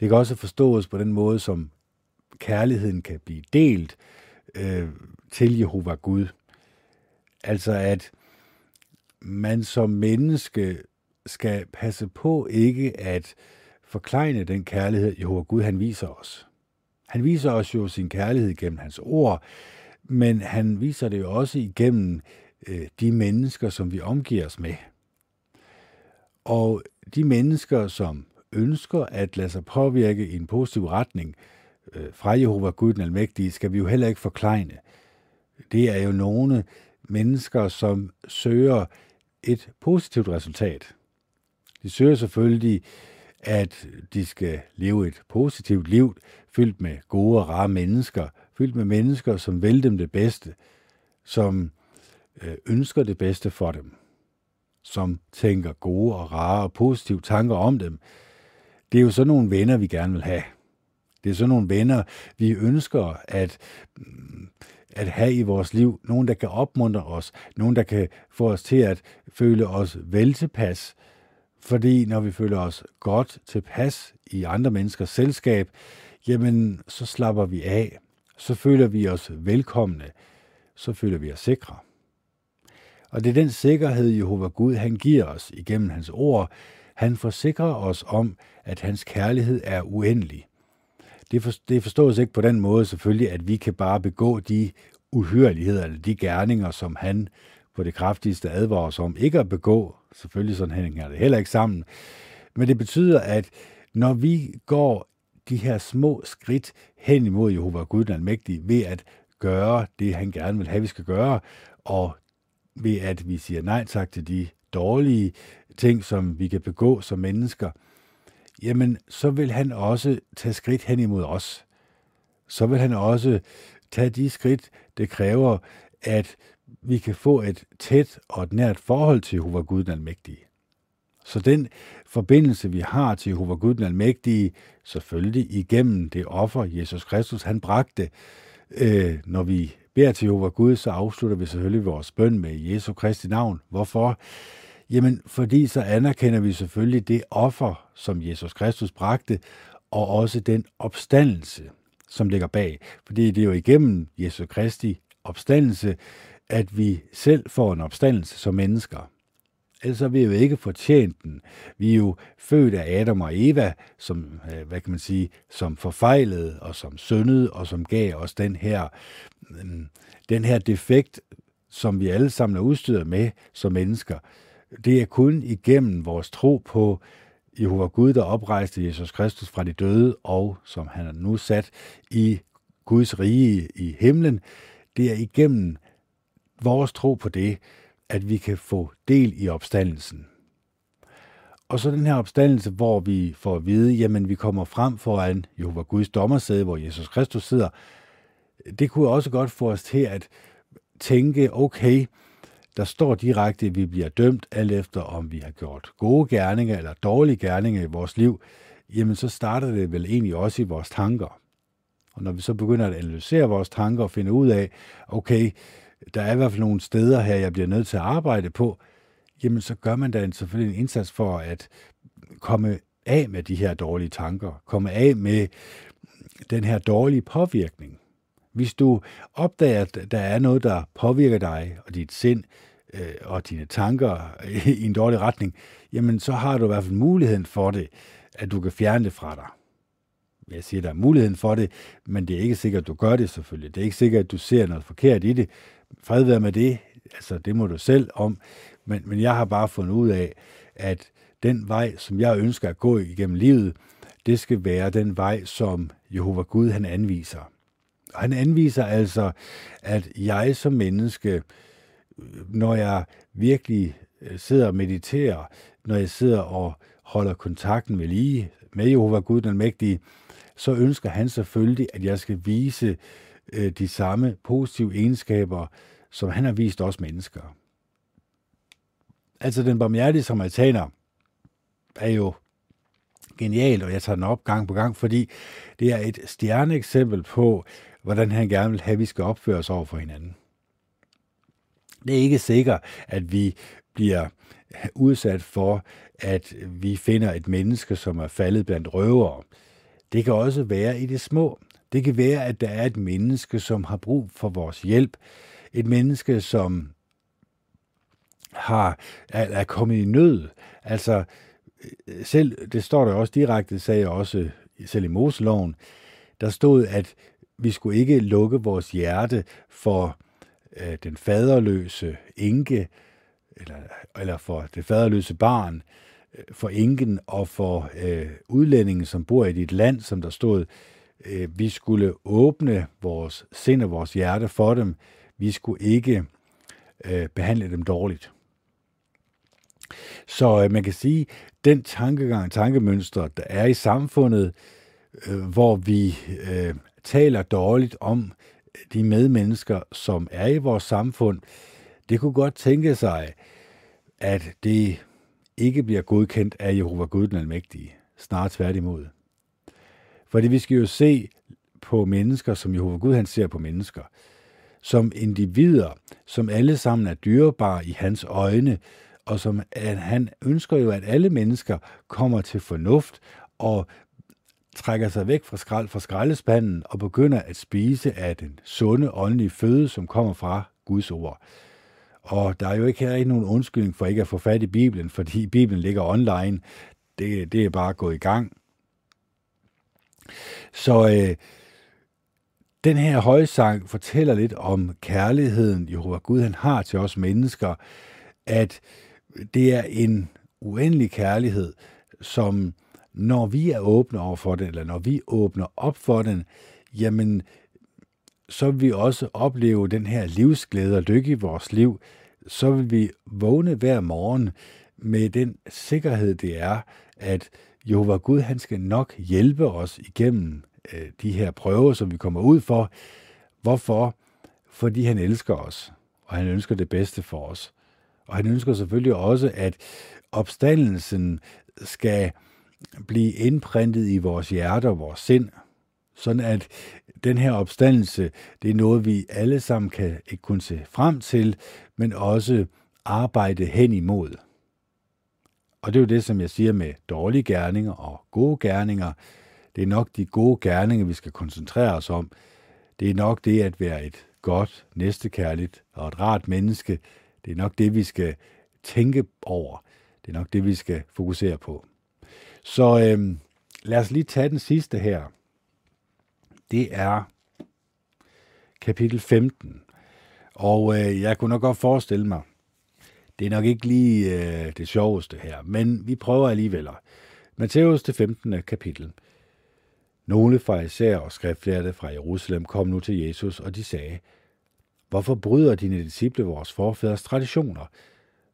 det kan også forstås på den måde, som kærligheden kan blive delt øh, til Jehova Gud. Altså at man som menneske skal passe på ikke at forklejne den kærlighed, Jehova Gud han viser os. Han viser os jo sin kærlighed gennem hans ord, men han viser det jo også igennem øh, de mennesker, som vi omgiver os med. Og de mennesker, som ønsker at lade sig påvirke i en positiv retning øh, fra Jehova Gud den Almægtige, skal vi jo heller ikke forklejne. Det er jo nogle mennesker, som søger et positivt resultat. De søger selvfølgelig, at de skal leve et positivt liv, fyldt med gode og rare mennesker, fyldt med mennesker, som vil dem det bedste, som øh, ønsker det bedste for dem, som tænker gode og rare og positive tanker om dem, det er jo sådan nogle venner, vi gerne vil have. Det er sådan nogle venner, vi ønsker at, mm, at have i vores liv. Nogen, der kan opmuntre os. Nogen, der kan få os til at føle os vel tilpas. Fordi når vi føler os godt tilpas i andre menneskers selskab, jamen så slapper vi af. Så føler vi os velkomne. Så føler vi os sikre. Og det er den sikkerhed, Jehova Gud han giver os igennem hans ord, han forsikrer os om, at hans kærlighed er uendelig. Det, for, det forstås ikke på den måde selvfølgelig, at vi kan bare begå de uhyreligheder eller de gerninger, som han på det kraftigste advarer os om ikke at begå. Selvfølgelig sådan hænger det heller ikke sammen. Men det betyder, at når vi går de her små skridt hen imod Jehova Gud den Almægtige ved at gøre det, han gerne vil have, vi skal gøre, og ved at vi siger nej tak til de dårlige ting, som vi kan begå som mennesker, jamen så vil han også tage skridt hen imod os. Så vil han også tage de skridt, det kræver, at vi kan få et tæt og et nært forhold til Jehova Gud den Almægtige. Så den forbindelse, vi har til Jehova Gud den Almægtige, selvfølgelig igennem det offer, Jesus Kristus han bragte, øh, når vi beder til Jehova Gud, så afslutter vi selvfølgelig vores bøn med Jesu Kristi navn. Hvorfor? Jamen, fordi så anerkender vi selvfølgelig det offer, som Jesus Kristus bragte, og også den opstandelse, som ligger bag. Fordi det er jo igennem Jesu Kristi opstandelse, at vi selv får en opstandelse som mennesker. Ellers har vi jo ikke fortjent den. Vi er jo født af Adam og Eva, som, øh, hvad kan man sige, som forfejlede og som syndede og som gav os den her, mm, den her defekt, som vi alle sammen er udstyret med som mennesker. Det er kun igennem vores tro på Jehova Gud, der oprejste Jesus Kristus fra de døde, og som han er nu sat i Guds rige i himlen, det er igennem vores tro på det, at vi kan få del i opstandelsen. Og så den her opstandelse, hvor vi får at vide, jamen vi kommer frem foran Jehova Guds dommersæde, hvor Jesus Kristus sidder, det kunne også godt få os til at tænke, okay, der står direkte, at vi bliver dømt alt efter, om vi har gjort gode gerninger eller dårlige gerninger i vores liv, jamen så starter det vel egentlig også i vores tanker. Og når vi så begynder at analysere vores tanker og finde ud af, okay, der er i hvert fald nogle steder her, jeg bliver nødt til at arbejde på, jamen så gør man da en, selvfølgelig en indsats for at komme af med de her dårlige tanker, komme af med den her dårlige påvirkning. Hvis du opdager, at der er noget, der påvirker dig og dit sind øh, og dine tanker i en dårlig retning, jamen så har du i hvert fald muligheden for det, at du kan fjerne det fra dig. Jeg siger, der er muligheden for det, men det er ikke sikkert, at du gør det selvfølgelig. Det er ikke sikkert, at du ser noget forkert i det. Fred være med det. Altså, det må du selv om. Men, men jeg har bare fundet ud af, at den vej, som jeg ønsker at gå igennem livet, det skal være den vej, som Jehova Gud han anviser. Og han anviser altså, at jeg som menneske, når jeg virkelig øh, sidder og mediterer, når jeg sidder og holder kontakten med lige med Jehova Gud den Mægtige, så ønsker han selvfølgelig, at jeg skal vise øh, de samme positive egenskaber, som han har vist os mennesker. Altså den barmhjertige samaritaner er jo genial, og jeg tager den op gang på gang, fordi det er et stjerneeksempel på, hvordan han gerne vil have, at vi skal opføre os over for hinanden. Det er ikke sikkert, at vi bliver udsat for, at vi finder et menneske, som er faldet blandt røvere. Det kan også være i det små. Det kan være, at der er et menneske, som har brug for vores hjælp. Et menneske, som har, er, er kommet i nød. Altså, øh, selv, det står der også direkte, sagde jeg også selv i Moseloven, der stod, at vi skulle ikke lukke vores hjerte for øh, den faderløse enke, eller, eller for det faderløse barn, øh, for enken og for øh, udlændingen, som bor i dit land, som der stod, øh, Øh, vi skulle åbne vores sind og vores hjerte for dem. Vi skulle ikke øh, behandle dem dårligt. Så øh, man kan sige, den tankegang, tankemønster, der er i samfundet, øh, hvor vi øh, taler dårligt om de medmennesker, som er i vores samfund, det kunne godt tænke sig, at det ikke bliver godkendt af Jehova Gud den Almægtige. Snart tværtimod. Fordi vi skal jo se på mennesker, som Jehova Gud han ser på mennesker, som individer, som alle sammen er dyrebare i hans øjne, og som at han ønsker jo, at alle mennesker kommer til fornuft og trækker sig væk fra, skrald, fra skraldespanden og begynder at spise af den sunde åndelige føde, som kommer fra Guds ord. Og der er jo ikke her nogen undskyldning for ikke at få fat i Bibelen, fordi Bibelen ligger online. Det, det er bare gået i gang. Så øh, den her højsang fortæller lidt om kærligheden, Jehova Gud han har til os mennesker, at det er en uendelig kærlighed, som når vi er åbne over for den, eller når vi åbner op for den, jamen, så vil vi også opleve den her livsglæde og lykke i vores liv. Så vil vi vågne hver morgen med den sikkerhed, det er, at Jehova Gud, han skal nok hjælpe os igennem øh, de her prøver, som vi kommer ud for. Hvorfor? Fordi han elsker os, og han ønsker det bedste for os. Og han ønsker selvfølgelig også, at opstandelsen skal blive indprintet i vores hjerte og vores sind, sådan at den her opstandelse, det er noget, vi alle sammen kan ikke kun se frem til, men også arbejde hen imod. Og det er jo det, som jeg siger med dårlige gerninger og gode gerninger. Det er nok de gode gerninger, vi skal koncentrere os om. Det er nok det at være et godt, næstekærligt og et rart menneske. Det er nok det, vi skal tænke over. Det er nok det, vi skal fokusere på. Så øhm, lad os lige tage den sidste her. Det er kapitel 15. Og øh, jeg kunne nok godt forestille mig, det er nok ikke lige øh, det sjoveste her, men vi prøver alligevel. Matthæus det 15. kapitel. Nogle farisæer og skriftlærte fra Jerusalem kom nu til Jesus, og de sagde, Hvorfor bryder dine disciple vores forfædres traditioner?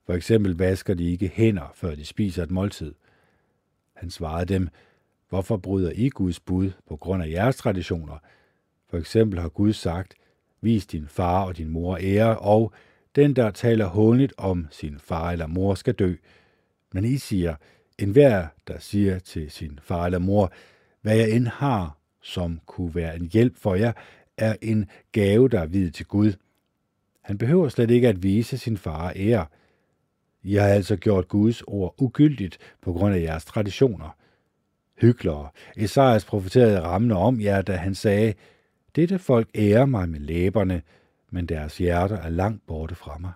For eksempel vasker de ikke hænder, før de spiser et måltid. Han svarede dem, Hvorfor bryder I Guds bud på grund af jeres traditioner? For eksempel har Gud sagt, Vis din far og din mor ære, og den, der taler hånligt om sin far eller mor, skal dø. Men I siger, enhver, der siger til sin far eller mor, hvad jeg end har, som kunne være en hjælp for jer, er en gave, der er videt til Gud. Han behøver slet ikke at vise sin far ære. I har altså gjort Guds ord ugyldigt på grund af jeres traditioner. Hyklere. Esajas profeterede rammende om jer, da han sagde, dette folk ærer mig med læberne, men deres hjerter er langt borte fra mig.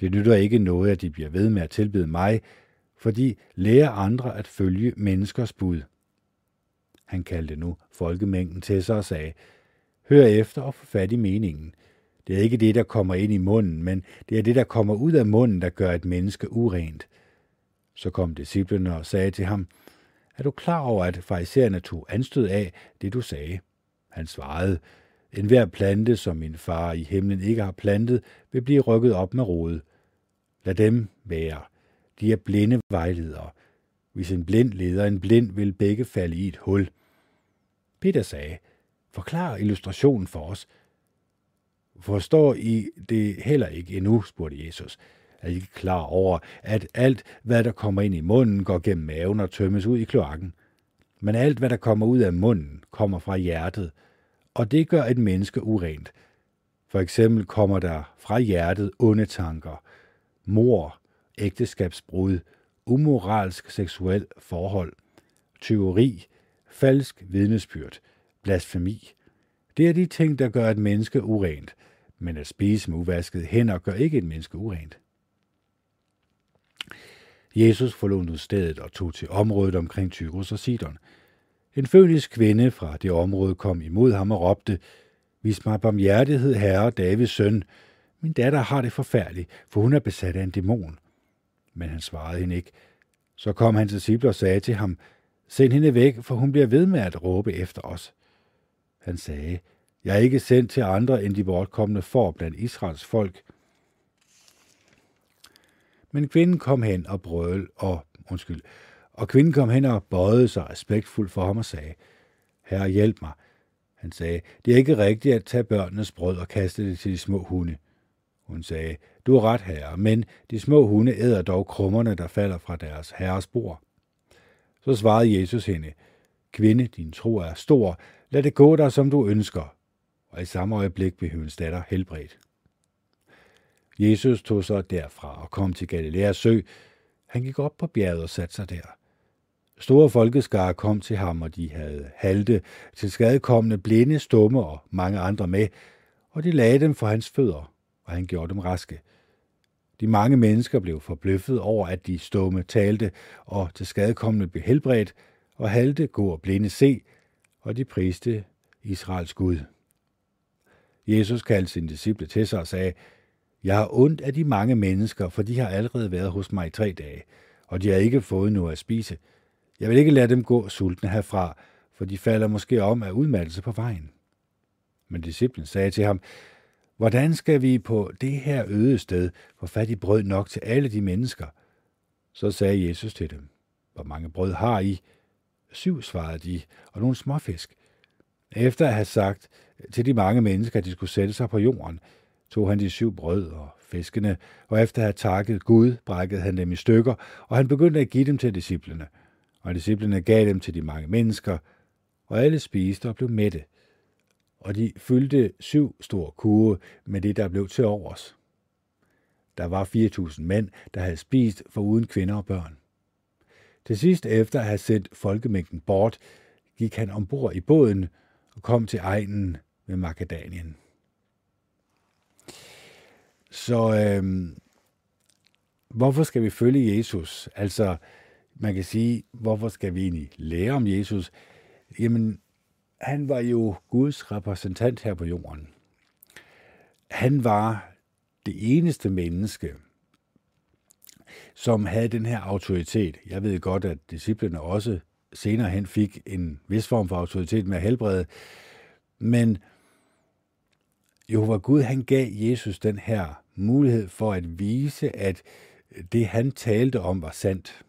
Det nytter ikke noget, at de bliver ved med at tilbede mig, for de lærer andre at følge menneskers bud. Han kaldte nu folkemængden til sig og sagde, Hør efter og få fat i meningen. Det er ikke det, der kommer ind i munden, men det er det, der kommer ud af munden, der gør et menneske urent. Så kom disciplene og sagde til ham, Er du klar over, at farisæerne tog anstød af det, du sagde? Han svarede, en hver plante, som min far i himlen ikke har plantet, vil blive rykket op med rod. Lad dem være. De er blinde vejledere. Hvis en blind leder en blind, vil begge falde i et hul. Peter sagde, Forklar illustrationen for os. Forstår I det heller ikke endnu, spurgte Jesus. Er I ikke klar over, at alt, hvad der kommer ind i munden, går gennem maven og tømmes ud i kloakken? Men alt, hvad der kommer ud af munden, kommer fra hjertet, og det gør et menneske urent. For eksempel kommer der fra hjertet onde tanker, mor, ægteskabsbrud, umoralsk seksuel forhold, tyveri, falsk vidnesbyrd, blasfemi. Det er de ting, der gør et menneske urent, men at spise med uvaskede hænder gør ikke et menneske urent. Jesus forlod nu stedet og tog til området omkring Tyrus og Sidon. En fønisk kvinde fra det område kom imod ham og råbte, Vis mig barmhjertighed, herre, Davids søn. Min datter har det forfærdeligt, for hun er besat af en dæmon. Men han svarede hende ikke. Så kom hans disciple og sagde til ham, Send hende væk, for hun bliver ved med at råbe efter os. Han sagde, Jeg er ikke sendt til andre end de bortkommende for blandt Israels folk. Men kvinden kom hen og brøl og, undskyld, og kvinden kom hen og bøjede sig respektfuldt for ham og sagde, Herre, hjælp mig. Han sagde, det er ikke rigtigt at tage børnenes brød og kaste det til de små hunde. Hun sagde, du har ret, herre, men de små hunde æder dog krummerne, der falder fra deres herres bord. Så svarede Jesus hende, Kvinde, din tro er stor, lad det gå dig, som du ønsker. Og i samme øjeblik blev hendes datter helbredt. Jesus tog så derfra og kom til Galileas sø. Han gik op på bjerget og satte sig der. Store folkeskare kom til ham, og de havde halte, til skadekommende, blinde, stumme og mange andre med, og de lagde dem for hans fødder, og han gjorde dem raske. De mange mennesker blev forbløffet over, at de stumme talte, og til skadekommende blev helbredt, og halte gå og blinde se, og de priste Israels Gud. Jesus kaldte sine disciple til sig og sagde, Jeg har ondt af de mange mennesker, for de har allerede været hos mig i tre dage, og de har ikke fået noget at spise. Jeg vil ikke lade dem gå sultne herfra, for de falder måske om af udmattelse på vejen. Men disciplen sagde til ham, Hvordan skal vi på det her øde sted få fat i brød nok til alle de mennesker? Så sagde Jesus til dem, Hvor mange brød har I? Syv, svarede de, og nogle småfisk. Efter at have sagt til de mange mennesker, at de skulle sætte sig på jorden, tog han de syv brød og fiskene, og efter at have takket Gud, brækkede han dem i stykker, og han begyndte at give dem til disciplene. Og disciplene gav dem til de mange mennesker, og alle spiste og blev mætte. Og de fyldte syv store kurve med det, der blev til overs. Der var 4.000 mænd, der havde spist for uden kvinder og børn. Til sidst efter at have sendt folkemængden bort, gik han ombord i båden og kom til egnen ved Makedonien. Så øhm, hvorfor skal vi følge Jesus? Altså, man kan sige, hvorfor skal vi egentlig lære om Jesus? Jamen, han var jo Guds repræsentant her på jorden. Han var det eneste menneske, som havde den her autoritet. Jeg ved godt, at disciplene også senere hen fik en vis form for autoritet med at helbrede. Men Jehova Gud, han gav Jesus den her mulighed for at vise, at det han talte om var sandt.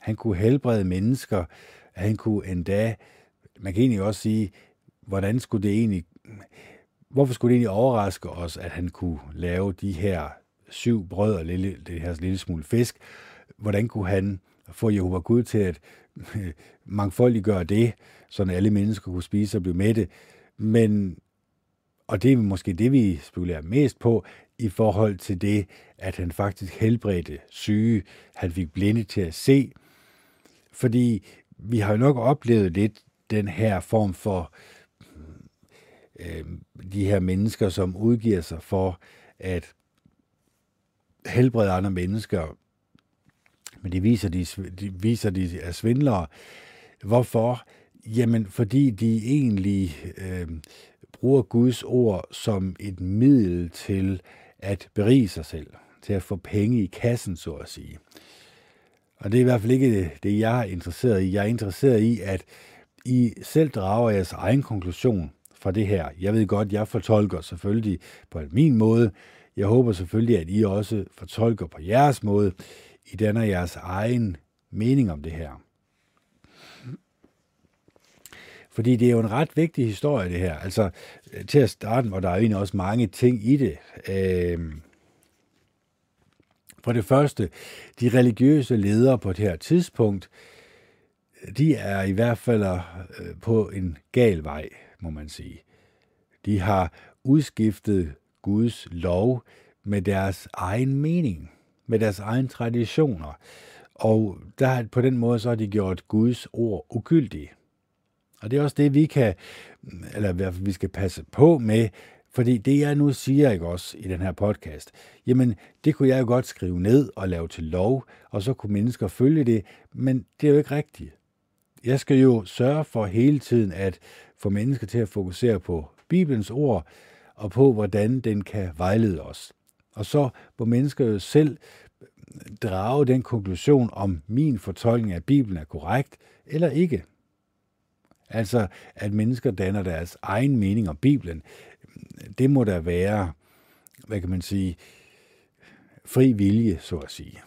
Han kunne helbrede mennesker, han kunne endda, man kan egentlig også sige, hvordan skulle det egentlig, hvorfor skulle det egentlig overraske os, at han kunne lave de her syv brød og lille, det her lille smule fisk? Hvordan kunne han få Jehova Gud til at mangfoldiggøre det, så alle mennesker kunne spise og blive mætte? Men, og det er måske det, vi spekulerer mest på, i forhold til det, at han faktisk helbredte syge, han fik blinde til at se. Fordi vi har jo nok oplevet lidt den her form for øh, de her mennesker, som udgiver sig for at helbrede andre mennesker, men det viser de, de viser de er svindlere. Hvorfor? Jamen, fordi de egentlig øh, bruger Guds ord som et middel til at berige sig selv, til at få penge i kassen, så at sige. Og det er i hvert fald ikke det, jeg er interesseret i. Jeg er interesseret i, at I selv drager jeres egen konklusion fra det her. Jeg ved godt, jeg fortolker selvfølgelig på min måde. Jeg håber selvfølgelig, at I også fortolker på jeres måde. I danner jeres egen mening om det her. Fordi det er jo en ret vigtig historie, det her. Altså, til at starte, hvor der er egentlig også mange ting i det. Øh, for det første, de religiøse ledere på det her tidspunkt, de er i hvert fald øh, på en gal vej, må man sige. De har udskiftet Guds lov med deres egen mening, med deres egen traditioner. Og der, på den måde så har de gjort Guds ord ugyldige. Og det er også det, vi kan, eller i hvert fald vi skal passe på med, fordi det, jeg nu siger, ikke også, i den her podcast, jamen, det kunne jeg jo godt skrive ned og lave til lov, og så kunne mennesker følge det, men det er jo ikke rigtigt. Jeg skal jo sørge for hele tiden at få mennesker til at fokusere på Bibelens ord, og på, hvordan den kan vejlede os. Og så må mennesker jo selv drage den konklusion, om min fortolkning af Bibelen er korrekt eller ikke. Altså, at mennesker danner deres egen mening om Bibelen, det må der være, hvad kan man sige, fri vilje, så at sige.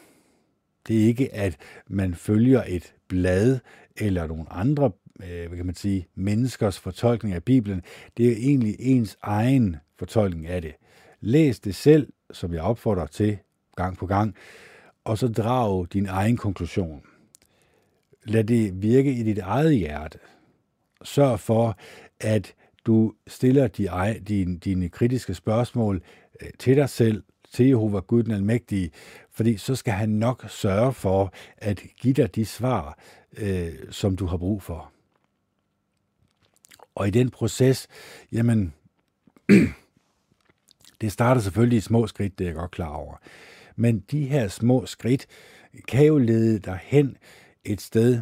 Det er ikke, at man følger et blad eller nogle andre, øh, hvad kan man sige, menneskers fortolkning af Bibelen. Det er egentlig ens egen fortolkning af det. Læs det selv, som jeg opfordrer til gang på gang, og så drag din egen konklusion. Lad det virke i dit eget hjerte sørg for, at du stiller de, dine, dine kritiske spørgsmål øh, til dig selv, til Jehova Gud den Almægtige, fordi så skal han nok sørge for at give dig de svar, øh, som du har brug for. Og i den proces, jamen, det starter selvfølgelig i små skridt, det er jeg godt klar over. Men de her små skridt kan jo lede dig hen et sted,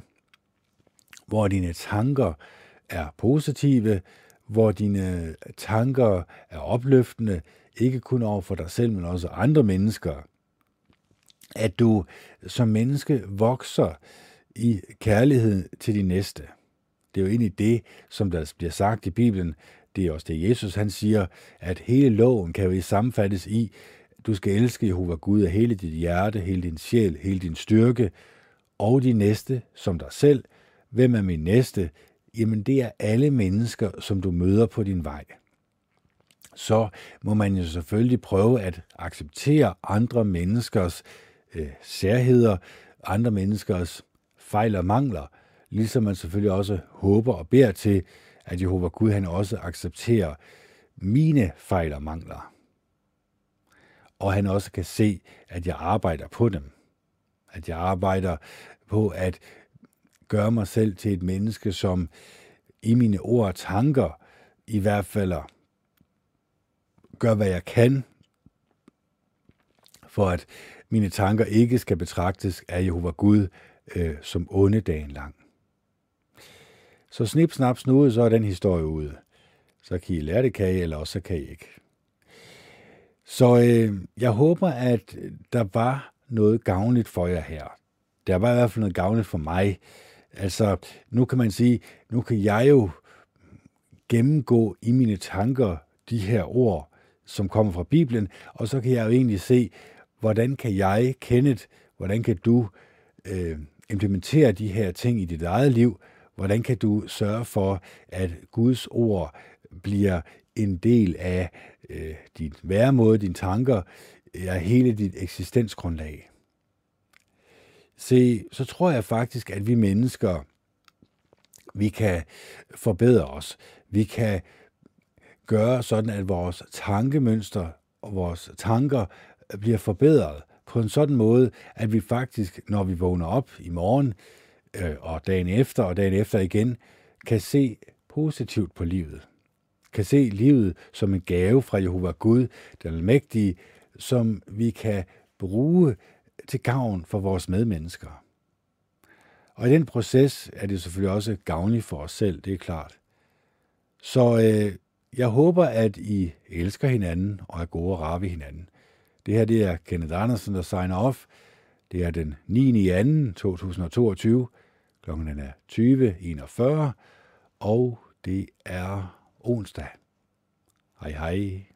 hvor dine tanker er positive, hvor dine tanker er opløftende, ikke kun over for dig selv, men også andre mennesker. At du som menneske vokser i kærlighed til de næste. Det er jo egentlig det, som der bliver sagt i Bibelen. Det er også det, Jesus han siger, at hele loven kan jo sammenfattes i, du skal elske Jehova Gud af hele dit hjerte, hele din sjæl, hele din styrke, og de næste som dig selv. Hvem er min næste? Jamen det er alle mennesker, som du møder på din vej. Så må man jo selvfølgelig prøve at acceptere andre menneskers øh, særheder, andre menneskers fejl og mangler, ligesom man selvfølgelig også håber og beder til, at Jehova Gud han også accepterer mine fejl og mangler. Og han også kan se, at jeg arbejder på dem. At jeg arbejder på at gøre mig selv til et menneske, som i mine ord og tanker i hvert fald gør, hvad jeg kan, for at mine tanker ikke skal betragtes af Jehova Gud øh, som onde dagen lang. Så snip, snap, snude, så er den historie ude. Så kan I lære det, kan I, eller også så kan I ikke. Så øh, jeg håber, at der var noget gavnligt for jer her. Der var i hvert fald noget gavnligt for mig, Altså, nu kan man sige, nu kan jeg jo gennemgå i mine tanker de her ord, som kommer fra Bibelen, og så kan jeg jo egentlig se, hvordan kan jeg, Kenneth, hvordan kan du øh, implementere de her ting i dit eget liv, hvordan kan du sørge for, at Guds ord bliver en del af øh, din væremåde, dine tanker, ja, hele dit eksistensgrundlag. Se, så tror jeg faktisk, at vi mennesker, vi kan forbedre os. Vi kan gøre sådan, at vores tankemønster og vores tanker bliver forbedret på en sådan måde, at vi faktisk, når vi vågner op i morgen øh, og dagen efter og dagen efter igen, kan se positivt på livet. Kan se livet som en gave fra Jehova Gud, den almægtige, som vi kan bruge til gavn for vores medmennesker. Og i den proces er det selvfølgelig også gavnligt for os selv, det er klart. Så øh, jeg håber, at I elsker hinanden og er gode og rare ved hinanden. Det her det er Kenneth Andersen, der signer off. Det er den 9. i 2. 2022. Klokken er 20.41, og det er onsdag. Hej hej.